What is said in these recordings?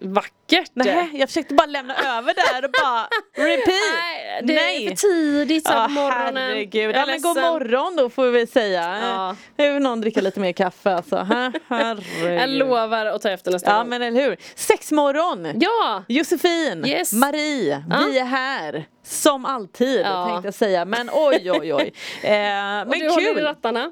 Vackert! Nej, jag försökte bara lämna över där och bara repeat. Nej, det är för tidigt så Ja, på morgonen. herregud. Ja, men god morgon då får vi säga. Ja. Nu vill någon dricka lite mer kaffe alltså. Her- Herregud. Jag lovar att ta efter nästa Ja gång. men eller hur. Sexmorgon. Ja! Josefin, Yes. Marie, Ja. vi är här. Som alltid Ja. tänkte jag säga. Men oj oj oj. Eh, men Och du håller i kul. rattarna.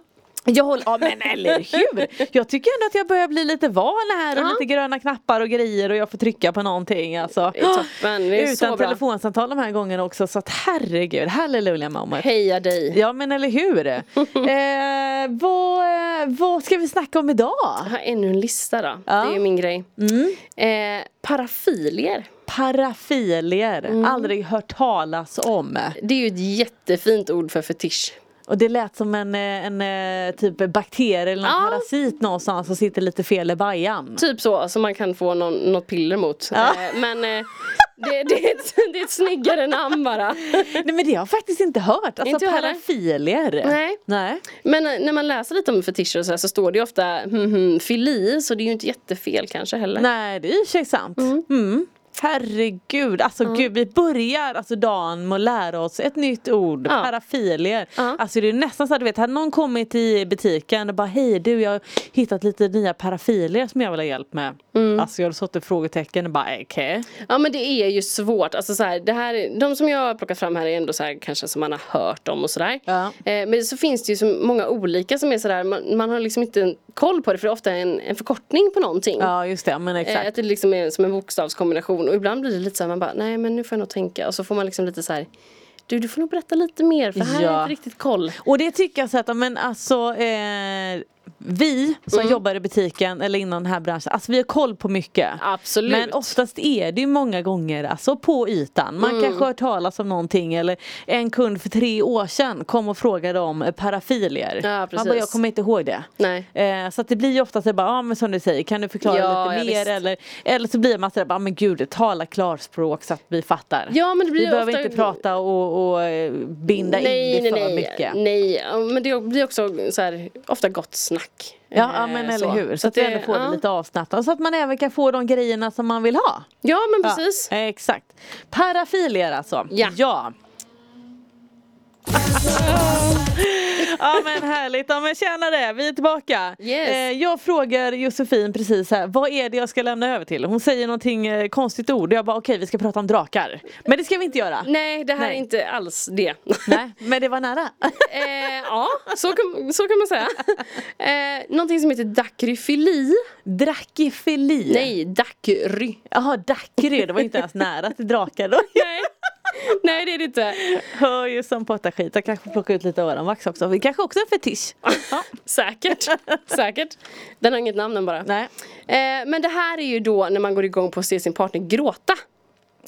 Jag håller, ja men eller hur! Jag tycker ändå att jag börjar bli lite van här och Ja. lite gröna knappar och grejer och jag får trycka på någonting alltså. Toppen, det är Utan så bra. telefonsamtal de här gångerna också så att herregud, halleluja moment. Heja dig! Ja men eller hur! eh, vad, vad ska vi snacka om idag? Jag har ännu en lista då. Ja. Det är ju min grej. Eh, parafilier. Parafilier, Mm. aldrig hört talas om. Det är ju ett jättefint ord för fetisch. Och det lät som en, eh, en, eh, typ bakterie eller någon Ja. parasit någonstans som sitter lite fel i bajan. Typ så, som man kan få någon, något piller mot. Ja. Eh, men det, det, är ett, det är ett snyggare namn bara. Nej men det har jag faktiskt inte hört. Alltså Inte parafilier. Nej. Nej. Men när man läser lite om fetischer och så, här, så står det ju ofta hmm, hmm, fili, så det är ju inte jättefel kanske heller. Nej det är för sig sant. Mm. Herregud, alltså gud vi börjar alltså dagen med att lära oss ett nytt ord, Ja. parafilier. Ja. Alltså det är nästan så att du vet, hade någon kommit i butiken och bara hej du jag har hittat lite nya parafilier som jag vill ha hjälp med. Mm. Alltså jag hade satt ett frågetecken och bara okej. Ja men det är ju svårt, alltså så här, det här, de som jag har plockat fram här är ändå så här, kanske som man har hört om och sådär. Ja. Eh, men så finns det ju så många olika som är sådär, man, man har liksom inte koll på det för det är ofta en, en förkortning på någonting. Ja just det, men Eh, exakt. att det liksom är som en bokstavskombination och ibland blir det lite så här, man bara nej men nu får jag nog tänka och så får man liksom lite så här du du får nog berätta lite mer för här har Ja. jag inte riktigt koll. Och det tycker jag så att, men alltså eh, vi som Mm. jobbar i butiken eller inom den här branschen, alltså vi har koll på mycket. Absolut. Men oftast är det ju många gånger alltså på ytan. Man Mm. kanske har hört talas om någonting eller en kund för tre år sedan kom och frågade om parafilier. Ja, Man bara, jag kommer inte ihåg det. Eh, så att det blir ju ofta så bara, ja men som du säger, kan du förklara Ja, lite mer? Eller, eller så blir man sådär, bara, men gud, tala klarspråk så att vi fattar. Ja, men det blir vi behöver ofta- inte prata och, och eh, binda nej, in det nej, för nej, mycket. nej, men det blir också så här, ofta gott snack. Ja, ja Eh, men eller så. hur. Så, att vi ändå får det ja. lite avslappnat. Så att man även kan få de grejerna som man vill ha. Ja men precis. Ja, exakt. Parafilier alltså. Ja. ja. ja men härligt, ja men tjenare, vi är tillbaka. Yes. Eh, jag frågar Josefin precis här, vad är det jag ska lämna över till? Hon säger någonting eh, konstigt ord och jag bara okej vi ska prata om drakar. Men det ska vi inte göra. Nej det här Nej. är inte alls det. Nej, men det var nära. eh, ja, så kan, så kan man säga. Eh, någonting som heter dacryfili. Drakifili. Nej, dacry. Jaha, dacry, det var inte ens nära till drakar då. Nej. Nej det är det inte. Hör ju som pottaskit. Jag kanske plocka ut lite öronvax också. Vi kanske också är en fetisch. Ja. Säkert. Säkert. Den har inget namn den bara. Nej. Eh, men det här är ju då när man går igång på att se sin partner gråta.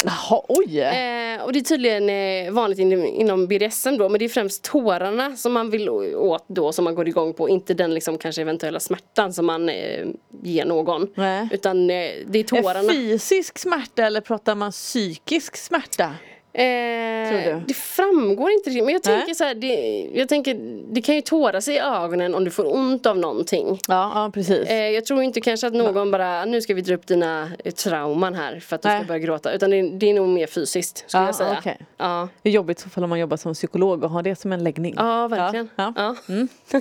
Jaha, oj! Eh, och det är tydligen eh, vanligt inom, inom BDSM då men det är främst tårarna som man vill åt då som man går igång på inte den liksom kanske eventuella smärtan som man eh, ger någon. Nej. Utan eh, det är tårarna. Fysisk smärta eller pratar man psykisk smärta? Eh? Det framgår inte riktigt men jag tänker så här, det, jag tänker det kan ju tåras i ögonen om du får ont av någonting. Ja, ja precis. Eh, jag tror inte kanske att någon bara, nu ska vi dra upp dina eh, trauman här för att du Nej. ska börja gråta. Utan det, det är nog mer fysiskt skulle Ja, jag säga. okej. Ja. Det är jobbigt så fall om man jobbar som psykolog och har det som en läggning. Ja, verkligen. Ja, ja. Ja.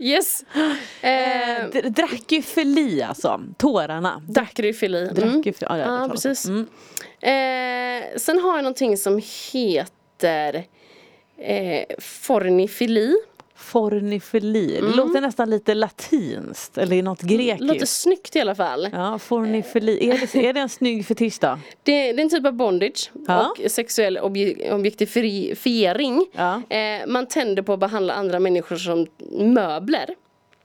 yes. Eh, Eh, d- Drakifili alltså, tårarna. Dacryfili. Mm. Ja, Ja, precis. Mm. Eh, sen har jag någonting som heter eh, fornifili. Fornifili, det låter nästan lite latinskt eller något grekiskt. Mm. Låter snyggt i alla fall. Ja, fornifili. Är det, är det en snygg fetisch då? Det, det är en typ av bondage Ja. och sexuell obje, objektifiering. Ja. Eh, man tänder på att behandla andra människor som möbler.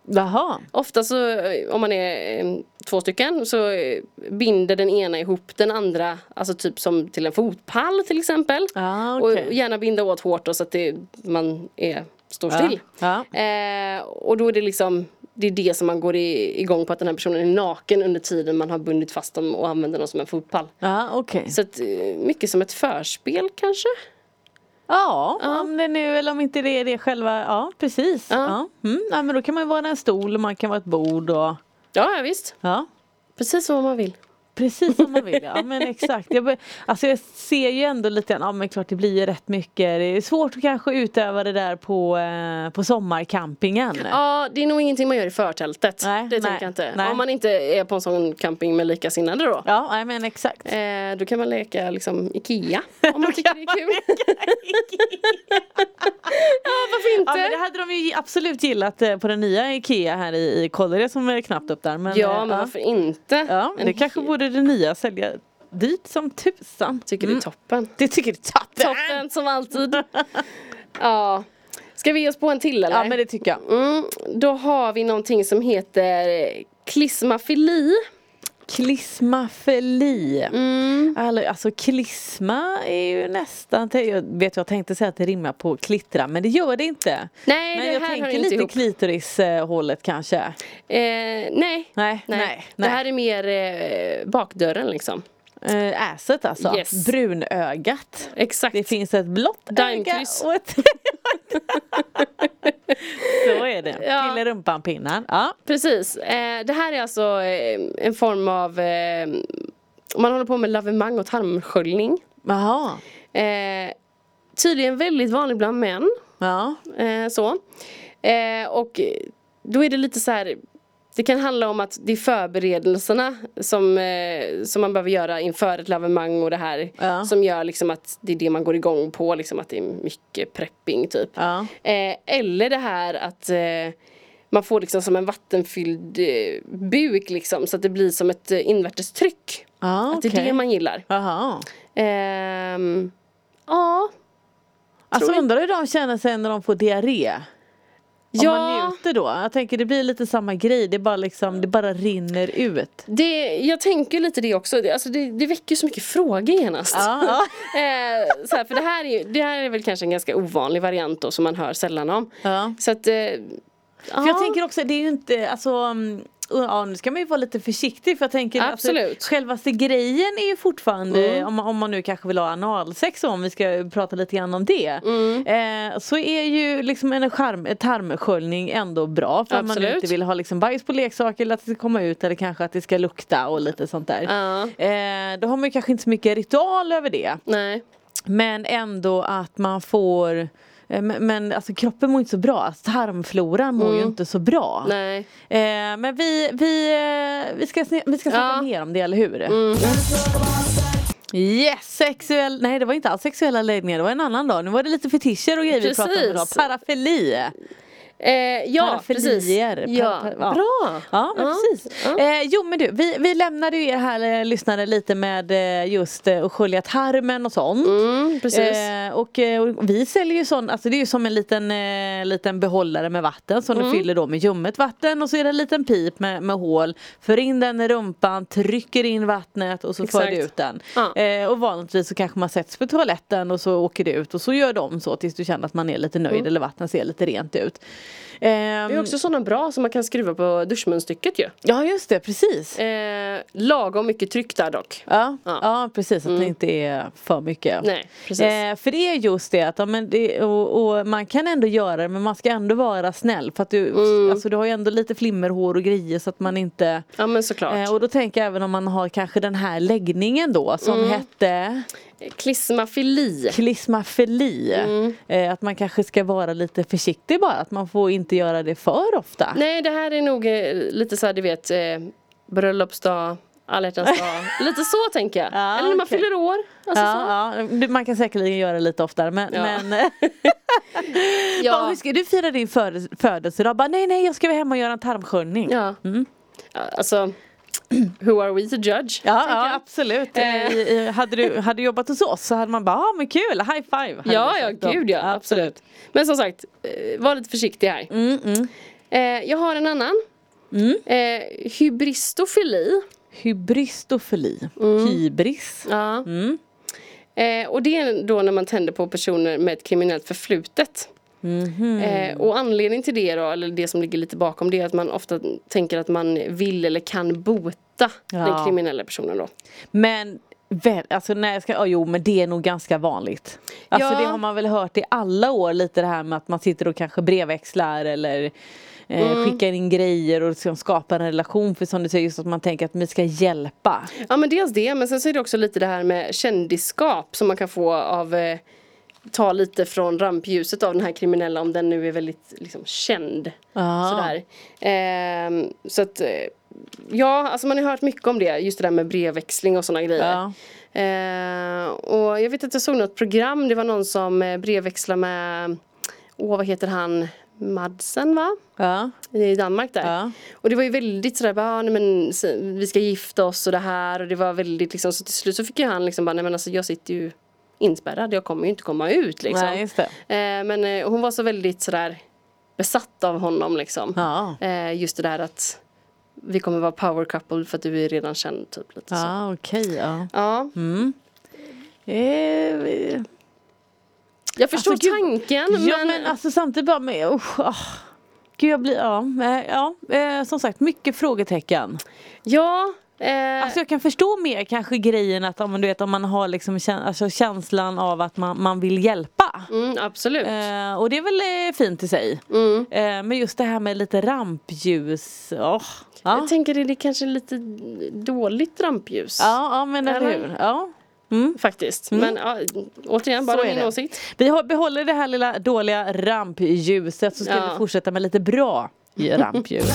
Jaha. Ofta så eh, om man är eh, två stycken så eh, binder den ena ihop den andra, alltså typ som till en fotpall till exempel. Ah, okej. Och gärna binda åt hårt då så att det, man är, står Ja, still. ja. Eh, och då är det liksom det är det som man går i, igång på att den här personen är naken under tiden man har bundit fast dem och använder dem som en fotpall. Ja, okej. Så att, eh, mycket som ett förspel kanske? Ja, om det nu eller om inte det är det själva. Ja, precis. Ja. Ja. Mm, ja, men då kan man ju vara en stol och man kan vara ett bord och Ja, visst. ja. Precis vad man vill. Precis som man vill, ja men exakt. Jag, alltså jag ser ju ändå lite, ja men klart det blir ju rätt mycket. Det är svårt att kanske utöva det där på, eh, på sommarcampingen. Ja, det är nog ingenting man gör i förtältet. Nej, det nej, tänker jag inte. nej. Om man inte är på en sån camping med likasinnade då. Ja, nej, men exakt. Eh, då kan man leka liksom Ikea. Om man tycker det är kul. ja, varför inte? Ja, men det hade de ju absolut gillat eh, på den nya Ikea här i, i Kållered som är knappt upp där. Men, Ja, eh, men varför inte? Ja, det kanske hel- borde det nya sälja dyrt som tusan. Tycker det är toppen. Det tycker du är toppen. Toppen som alltid. ja. Ska vi ge oss på en till eller? Ja men det tycker jag. mm, då har vi någonting som heter klismafili. Klismafeli. Mm. Alltså, alltså klisma är ju nästan, jag vet jag tänkte säga att det rimmar på klittra men det gör det inte. Nej, men det jag här tänker lite ihop. klitorishållet kanske. Eh, nej. Nej, Nej. nej, Det här är mer eh, bakdörren liksom. Eh, Asset alltså, Yes. brunögat. Exakt. Det finns ett blått öga och ett... Så är det. Ja. Till rumpan pinnar. Ja. Precis. Eh, det här är alltså eh, en form av eh, man håller på med lavemang och tarmsköljning. Jaha. Eh, tydligen väldigt vanlig bland män. Ja. Eh, så. Och då är det lite så här det kan handla om att det är förberedelserna som, eh, som man behöver göra inför ett lavemang och det här Ja. som gör liksom att det är det man går igång på, liksom att det är mycket prepping typ. Ja. Eh, eller det här att eh, man får liksom som en vattenfylld eh, buk liksom så att det blir som ett eh, invärtes tryck. Ja, Att det är det man gillar. Jaha. Ehm, ja, Alltså undrar hur de känner sig när de får diarré. Om man ja njuter då. Jag tänker det blir lite samma grej. Det bara liksom, det bara rinner ut. det, jag tänker lite det också. Det, alltså det, det väcker så mycket frågor genast. Ja, eh, så här, för det här, är, det här är väl kanske en ganska ovanlig variant då som man hör sällan om. ja. Så att, eh, För jag tänker också, det är ju inte, alltså mm, Ja nu ska man ju vara lite försiktig för jag tänker Absolut. Alltså, självaste grejen är ju fortfarande om, man- om man nu kanske vill ha analsex om vi ska prata lite grann om det. Eh, så är ju liksom en en tarmsköljning ändå bra för att man inte vill ha liksom bajs på leksaker eller att det ska komma ut eller kanske att det ska lukta och lite sånt där. Ja. Eh, då har man ju kanske inte så mycket ritual över det. Nej. Men ändå att man får men, men alltså kroppen mår inte så bra, Alltså, tarmfloran mår ju inte så bra. Nej. Eh, men vi, vi, eh, vi ska, vi ska snacka Ja. Mm. mer om det, eller hur? Yes, sexuell, nej det var inte alls sexuella läggningar, det var en annan dag. Nu var det lite fetischer och grejer vi pratade om idag. Precis. Parafili. Eh, ja, precis. Parafilier. Ja. Pa- pa- ja. Bra. Ja, men precis. ja. Eh, jo men du, vi, vi lämnade ju er här lyssnare lite med eh, just eh, att skölja tarmen och sånt. Mm, precis. Eh, och, eh, och vi säljer ju sån, alltså det är ju som en liten, eh, liten behållare med vatten som Mm. du fyller då med ljummet vatten och så är det en liten pip med, med hål. För in den i rumpan, trycker in vattnet och så för Exakt. du ut den. Ja. Och vanligtvis så kanske man sätts på toaletten och så åker det ut och så gör de så tills du känner att man är lite nöjd eller vattnet ser lite rent ut. Ehm, Det är också sådana bra som man kan skruva på duschmunstycket ju. Ja just det, precis. Eh, lagom mycket tryck där dock. Ja, Ja. ja. precis, att det inte är för mycket. Nej, precis. Eh, för det är just det att ja, men det, och, och man kan ändå göra det men man ska ändå vara snäll för att du, Mm. alltså, du har ju ändå lite flimmerhår och grejer så att man inte Ja men såklart. eh, och då tänker jag även om man har kanske den här läggningen då som Mm. hette Klismafili. klismafili. Mm. Eh, att man kanske ska vara lite försiktig bara, att man får inte göra det för ofta. Nej det här är nog eh, lite så här du vet eh, bröllopsdag, alla hjärtans dag. lite så tänker jag. Ja, Eller när man okej. fyller år. Alltså så. Ja, ja, man kan säkerligen göra det lite oftare men, men Bara, hur ska du fira din födelse- födelsedag? Bara, nej nej jag ska vara hemma och göra en tarmsköljning. ja. Ja, Alltså, who are we to judge? Ja, ja absolut. Eh. Hade, du, hade du jobbat hos oss så hade man bara, ah, men kul, high five. Ja, ja, då. gud ja, absolut. Men som sagt, eh, var lite försiktig här. Mm, mm. Eh, jag har en annan. Eh, hybristofili. Hybristofili. Mm. Hybris. Ja. Eh, och det är då när man tänder på personer med ett kriminellt förflutet. Mhm. Eh, och anledningen till det då, eller det som ligger lite bakom det är att man ofta tänker att man vill eller kan bota den Ja. kriminella personen då. Men väl, alltså när jag ska, ja, jo men det är nog ganska vanligt. Alltså Ja. det har man väl hört i alla år lite det här med att man sitter och kanske brevväxlar eller eh, Mm. skickar in grejer och liksom skapar en relation för som du säger just att man tänker att vi ska hjälpa. Ja men dels det, men sen så är det också lite det här med kändisskap som man kan få av eh, Ta lite från rampljuset av den här kriminella om den nu är väldigt liksom, känd. Sådär. Ehm, så att eh, Ja, alltså man har hört mycket om det, just det där med brevväxling och sådana grejer. Ja. Eh, och jag vet att jag såg något program, det var någon som eh, brevväxlade med Åh vad heter han? Madsen va? Ja. I Danmark där. Ja. Och det var ju väldigt sådär, bara, "Ah, nej, men vi ska gifta oss och det här och det var väldigt liksom, så till slut så fick ju han liksom bara, nej men alltså jag sitter ju inspärrad, jag kommer ju inte komma ut liksom. Nej just det. Eh, men eh, hon var så väldigt sådär besatt av honom liksom. Ja. Eh, just det där att vi kommer vara power couple för att du är redan känd typ lite så. Ja okej ja. Ja, Eh, jag förstår Alltså, gud. tanken Ja men, men alltså samtidigt bara med usch, ah. Gud jag blir, ja, ja eh, som sagt mycket frågetecken. ja eh, Alltså jag kan förstå mer kanske grejen att om, du vet, om man har liksom kä- alltså känslan av att man, man vill hjälpa. mm, absolut. Eh, och det är väl eh, fint i sig. Mm. Eh, men just det här med lite rampljus. åh, ja. Jag tänker det är kanske lite dåligt rampljus. ja, ja men eller hur. Ja. Faktiskt. Men ja, återigen, bara är min det. åsikt. Vi behåller det här lilla dåliga rampljuset så ska Ja. vi fortsätta med lite bra rampljus.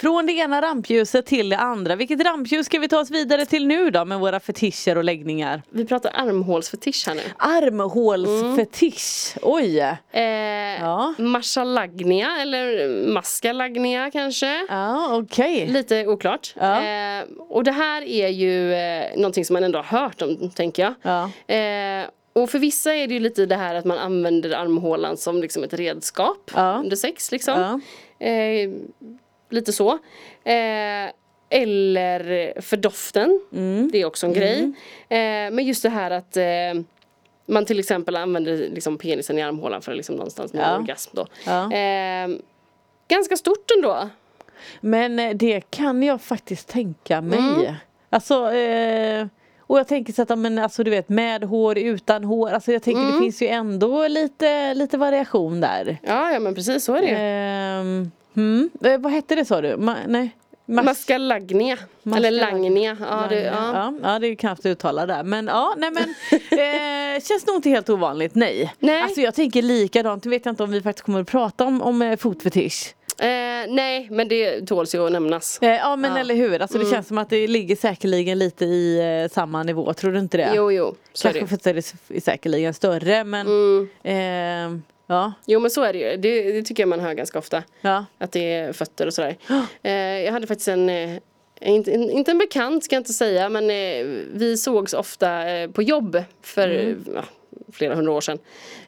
Från det ena rampljuset till det andra. Vilket rampljus ska vi ta oss vidare till nu då med våra fetischer och läggningar? Vi pratar armhålsfetisch här nu. Armhålsfetisch. Oj! Eh, Ja. Marsalagnia eller maskalagnia kanske. Ja okej. Lite oklart. Ja. Eh, och det här är ju eh, någonting som man ändå har hört om, tänker jag. Ja. Eh, och för vissa är det ju lite det här att man använder armhålan som liksom ett redskap Ja. under sex liksom. Ja. Eh, lite så. Eh, eller för doften. Mm. Det är också en grej. Eh, men just det här att eh, man till exempel använder liksom penisen i armhålan för att liksom någonstans nå Ja. orgasm då. Ja. Eh, ganska stort ändå. Men eh, det kan jag faktiskt tänka mig. Mm. Alltså eh, och jag tänker så att, men alltså du vet med hår, utan hår. Alltså jag tänker Mm. det finns ju ändå lite, lite variation där. Ja, ja men precis så är det. Ehm, mm. eh, vad hette det sa du? Ma- nej. Mas- Maskalagnia. Eller langnia. Ja, det, ja. ja. ja, det är knappt att uttala där. Men ja, nej men eh, känns nog inte helt ovanligt, nej. Nej. Alltså jag tänker likadant, vet jag inte om vi faktiskt kommer att prata om, om eh, fotfetisch. Eh, nej, men det tåls ju att nämnas. Eh, ja men eller hur, alltså Mm. det känns som att det ligger säkerligen lite i eh, samma nivå, tror du inte det? Jo, jo. Så. Kanske för att det är säkerligen större men Mm. Ja, Jo, men så är det ju. Det, det tycker jag man hör ganska ofta. ja, Att det är fötter och sådär. Eh, jag hade faktiskt en, eh, inte, inte en bekant ska jag inte säga, men eh, vi sågs ofta eh, på jobb för Mm. ja, flera hundra år sedan.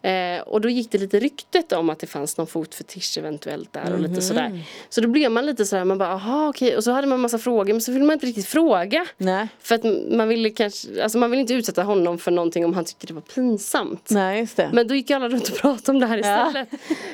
Eh, och då gick det lite ryktet om att det fanns någon fotfetisch eventuellt där och Mhm. lite sådär. Så då blev man lite sådär, man bara aha okej. Och så hade man massa frågor men så ville man inte riktigt fråga. nej, För att man ville kanske, alltså man ville inte utsätta honom för någonting om han tyckte det var pinsamt. nej. Men då gick alla runt och pratade om det här Ja. istället.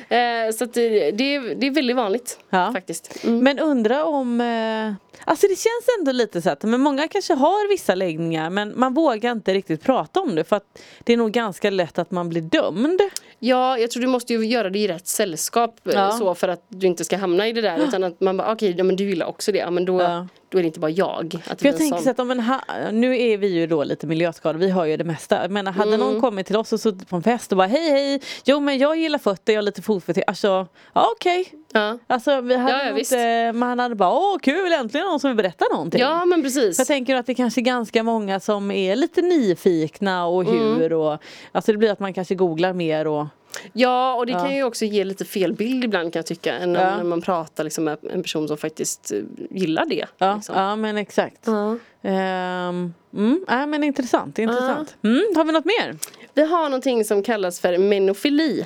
Eh, så det, det, är, det är väldigt vanligt Ja. faktiskt. Mm. Men undra om, eh, alltså det känns ändå lite så att men många kanske har vissa läggningar men man vågar inte riktigt prata om det för att det är nog ganska lätt att man blir dömd. Ja, jag tror du måste ju göra det i rätt sällskap eh, Ja. så för att du inte ska hamna i det där utan att man bara okej, ja, men du gillar också det, ja, men då, Ja. Då är det inte bara jag. Att För jag tänker som- så att om en ha, nu är vi ju då lite miljöskadade, vi hör ju det mesta. Men hade Mm. någon kommit till oss och suttit på en fest och bara hej hej, jo men jag gillar fötter, jag har lite fotfetisch. Alltså, ja okej. ja. Alltså vi hade Ja, ja, inte, man hade bara åh kul äntligen någon som vill berätta någonting. ja, men precis. Jag tänker att det kanske är ganska många som är lite nyfikna och Mm. hur och Alltså det blir att man kanske googlar mer och Ja, och det Ja. kan ju också ge lite fel bild ibland kan jag tycka. Än Ja. när man pratar liksom med en person som faktiskt eh, gillar det. Ja, liksom. ja men exakt. Ja. Ehm, mm, ja, men intressant, intressant. Mm, har vi något mer? Vi har någonting som kallas för menofili.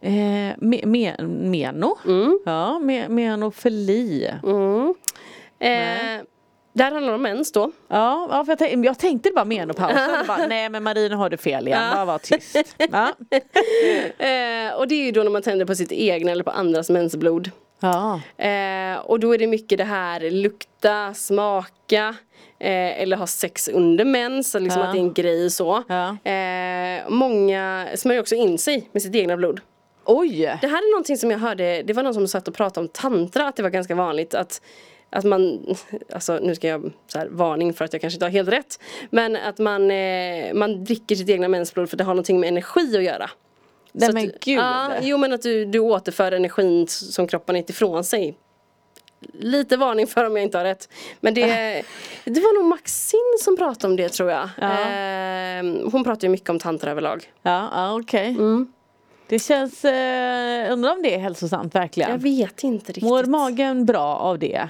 Eh, me, me, meno. Mm. Ja, me, menofili. Eh, där handlar det om mens då. Ja, ja för jag, tänkte, jag tänkte bara menopaus. Jag bara, Nej men Marie nu har du fel igen. Bara var tyst. Ja. Eh, och det är ju då när man tänder på sitt egna eller på andras mensblod. Ja. Eh, och då är det mycket det här lukta, smaka eh, eller ha sex under mens, liksom Ja. att det är en grej så. Ja. Eh, många smörjer också in sig med sitt egna blod. Oj! Det här är någonting som jag hörde, det var någon som satt och pratade om tantra, att det var ganska vanligt att att man, alltså nu ska jag så här, varning för att jag kanske inte har helt rätt. Men att man, eh, man dricker sitt egna mensblod för det har någonting med energi att göra. Nej men att, gud. Ja, jo men att du, du återför energin som kroppen inte ifrån sig. Lite varning för om jag inte har rätt. Men det, det var nog Maxine som pratade om det tror jag. Ja. Eh, hon pratar ju mycket om tantra överlag. Ja, ja okej. Mm. Det känns, eh, undrar om det är hälsosamt verkligen. Jag vet inte riktigt. Mår magen bra av det?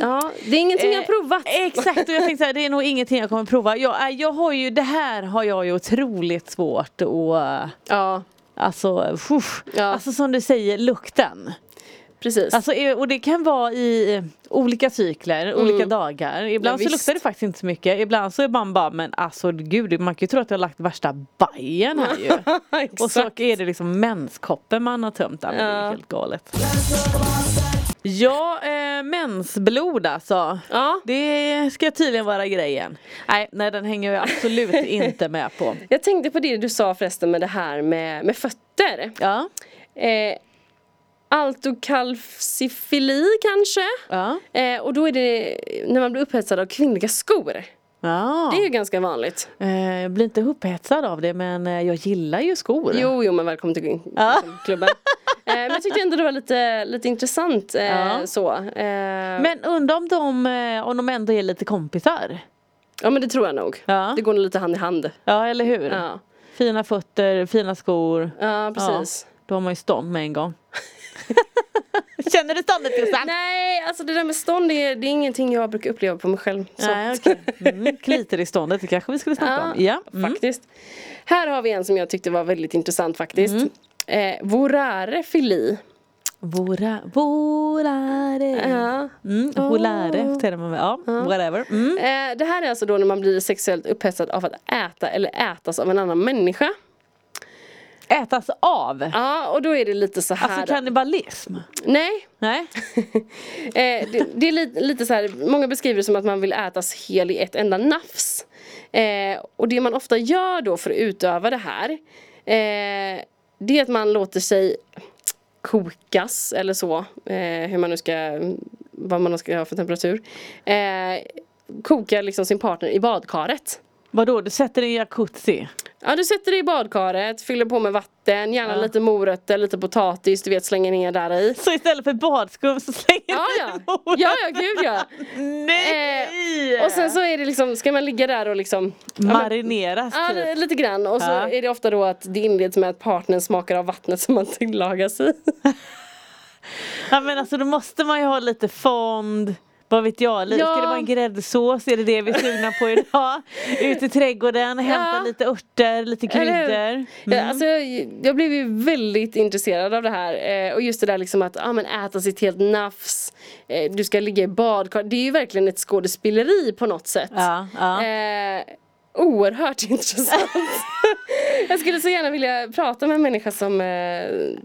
Ja, det är ingenting jag Eh, provat. Exakt och jag tänkte så här, det är nog ingenting jag kommer prova. Jag, äh, jag har ju, det här har jag ju otroligt svårt att Ja, Alltså, uff. Ja. alltså som du säger, lukten. precis. Alltså, eh, och det kan vara i eh, olika cykler, olika dagar. Ibland Mm. Ja, så luktar det faktiskt inte så mycket. Ibland så är man bara, men alltså gud, man kan ju tro att jag har lagt värsta bajen här ju. och så är det liksom menskoppen man har tömt. Ja, men Det är Ja. helt galet. Ja, eh, mensblod alltså. Ja. Det ska tydligen vara grejen. Nej, nej den hänger jag absolut inte med på. Jag tänkte på det du sa förresten med det här med, med fötter. Ja, Eh, Altokalcifili kanske? ja, Eh, och då är det när man blir upphetsad av kvinnliga skor. Ja. Det är ju ganska vanligt. Eh, jag blir inte upphetsad av det men eh, jag gillar ju skor. Jo, jo men välkommen till Ja. till klubben. eh, men jag tyckte ändå det var lite, lite intressant eh, Ja. så. Men undrar om de, om de ändå är lite kompisar? Ja men det tror jag nog. Ja. Det går nog lite hand i hand. Ja, eller hur? Ja, Fina fötter, fina skor. ja precis. Ja, då har man ju stånd med en gång. Känner du ståndet Jossan? Nej, alltså det där med stånd det är, det är ingenting jag brukar uppleva på mig själv. Så. Nej, okej. Mm, klitorisståndet, det kanske vi skulle snacka om. Ja. Mm. faktiskt. Här har vi en som jag tyckte var väldigt intressant faktiskt. Mm. Eh, vorare fili. Vora, vorare. Ja. Mm, volare, säger man väl. Ja, whatever. Mm. Eh, det här är alltså då när man blir sexuellt upphetsad av att äta eller ätas av en annan människa. Ätas av. Ja, och då är det lite så här. Alltså kannibalism. Nej, Nej. Eh, det, det är lite, lite så här, många beskriver det som att man vill ätas hel i ett enda nafs. Eh, och det man ofta gör då för att utöva det här eh, Det är att man låter sig kokas eller så, eh, hur man nu ska, vad man nu ska ha för temperatur. Eh, koka liksom sin partner i badkaret. Vadå, du sätter dig i jacuzzi? Ja du sätter dig i badkaret, fyller på med vatten, gärna lite morötter, lite potatis, du vet slänger ner där i. Så istället för badskum så slänger Ja du ja, morötter? ja ja gud ja. Nej! Och sen så är det liksom, ska man ligga där och liksom ja, men- Marineras Ja, typ. lite grann. Och så Ja. är det ofta då att det inleds med att partnern smakar av vattnet som man tillagas i. Ja men alltså då måste man ju ha lite fond. Vad vet jag, lite. Ja. ska det vara en gräddsås? Är det det vi är sugna på idag? Ut i trädgården, hämta Ja. lite örter, lite kryddor. Ja, alltså, jag, jag blev ju väldigt intresserad av det här. Eh, och just det där liksom att ah, men äta sitt helt nafs. Eh, du ska ligga i badkar. Det är ju verkligen ett skådespeleri på något sätt. Ja, ja. Eh, oerhört intressant. Jag skulle så gärna vilja prata med en människa som, eh,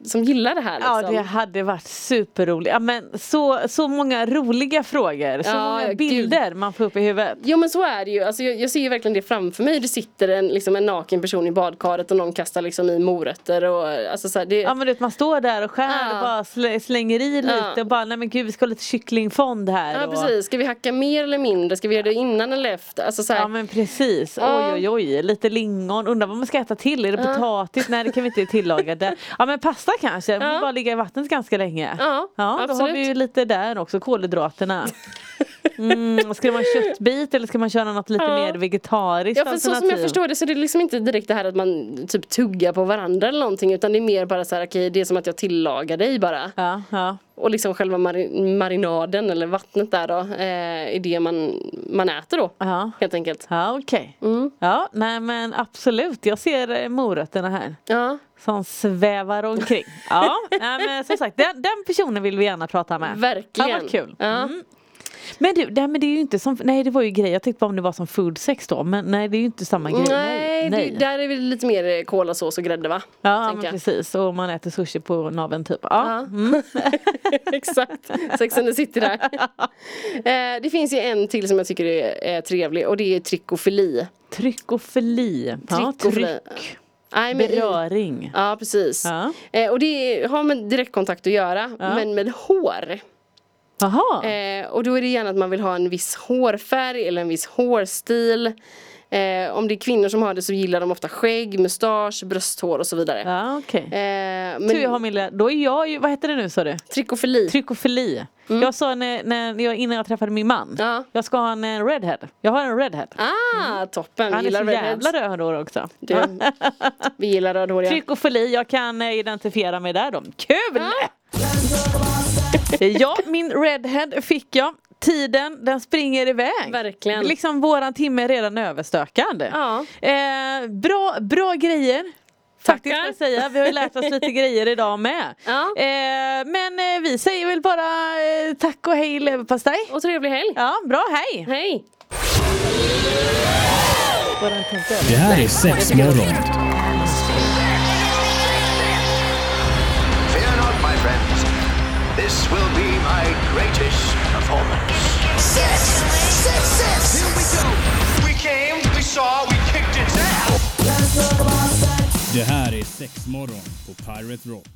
som gillar det här. Liksom. Ja det hade varit superroligt. Ja, men så, så många roliga frågor, så Ja, många gud. bilder man får upp i huvudet. Jo men så är det ju, alltså, jag, jag ser ju verkligen det framför mig. Det sitter en, liksom, en naken person i badkaret och någon kastar liksom i morötter och alltså så här, det, Ja men du vet man står där och skär Ja. och bara slä, slänger i lite Ja. och bara nej men gud vi ska ha lite kycklingfond här. Ja och, precis, ska vi hacka mer eller mindre? Ska vi göra det innan eller efter? Alltså så här, Ja men precis, oj oj oj, lite lingon, undrar vad man ska äta till, är det potatis? Nej det kan vi inte tillaga det. Ja men pasta kanske, ja. Bara ligga i vattnet ganska länge. Ja, ja då har vi ju lite där också, kolhydraterna. Mm, ska man ha köttbit eller ska man köra något lite Ja. mer vegetariskt Ja för så som jag alternativ? förstår det så är det liksom inte direkt det här att man typ tuggar på varandra eller någonting utan det är mer bara så här okej det är som att jag tillagar dig bara. Ja, ja. Och liksom själva mari- marinaden eller vattnet där då eh, är det man, man äter då. Ja. Helt enkelt. Ja okej. Mm. Ja nej men absolut, jag ser eh, morötterna här. Ja, Som svävar omkring. Ja, nej, men som sagt den, den personen vill vi gärna prata med. verkligen. Ja, vad kul. Ja. Mm. Men du, nej, men det är ju inte som, nej det var ju grej, jag tänkte bara om det var som food sex då, men nej det är ju inte samma grej. Nej, nej. Det, där är väl lite mer eh, kolasås och grädde va? Ja men precis, och man äter sushi på naveln typ. Ja. Mm. Exakt, Sex and the City där. eh, det finns ju en till som jag tycker är, är trevlig och det är trikofili. Tryckofili. Ja, Tryckofili. tryck. Nej, men i- Beröring. Ja precis. Ja. Eh, och det har med direktkontakt att göra Ja. men med hår. Eh, och då är det gärna att man vill ha en viss hårfärg eller en viss hårstil. Eh, om det är kvinnor som har det så gillar de ofta skägg, mustasch, brösthår och så vidare. Ja okej. Eh, Tur jag har men min lilla, då är jag ju, vad heter det nu sa du? trikofili. Trykofili. Jag sa när, när jag, innan jag träffade min man, Ja. jag ska ha en eh, redhead. Jag har en redhead. Ah, toppen. Han är så redheads. jävla rödhår också. Du, vi gillar rödhåriga. Trykofili, jag kan eh, identifiera mig där då. Kul! Ja, min redhead fick jag. Tiden, den springer iväg. Verkligen. Liksom våran timme är redan överstökad. Ja. Eh, bra, bra grejer. Faktiskt får jag säga. Vi har ju lärt oss lite grejer idag med. Ja. Eh, men eh, vi säger väl bara eh, tack och hej leverpastej. Och trevlig helg. Ja, bra, hej! Hej. Det här är sex greatest performance. Six! Six, six! Here we go! We came, we saw, we kicked its ass. Det här är sex morgon på Pirate Rock.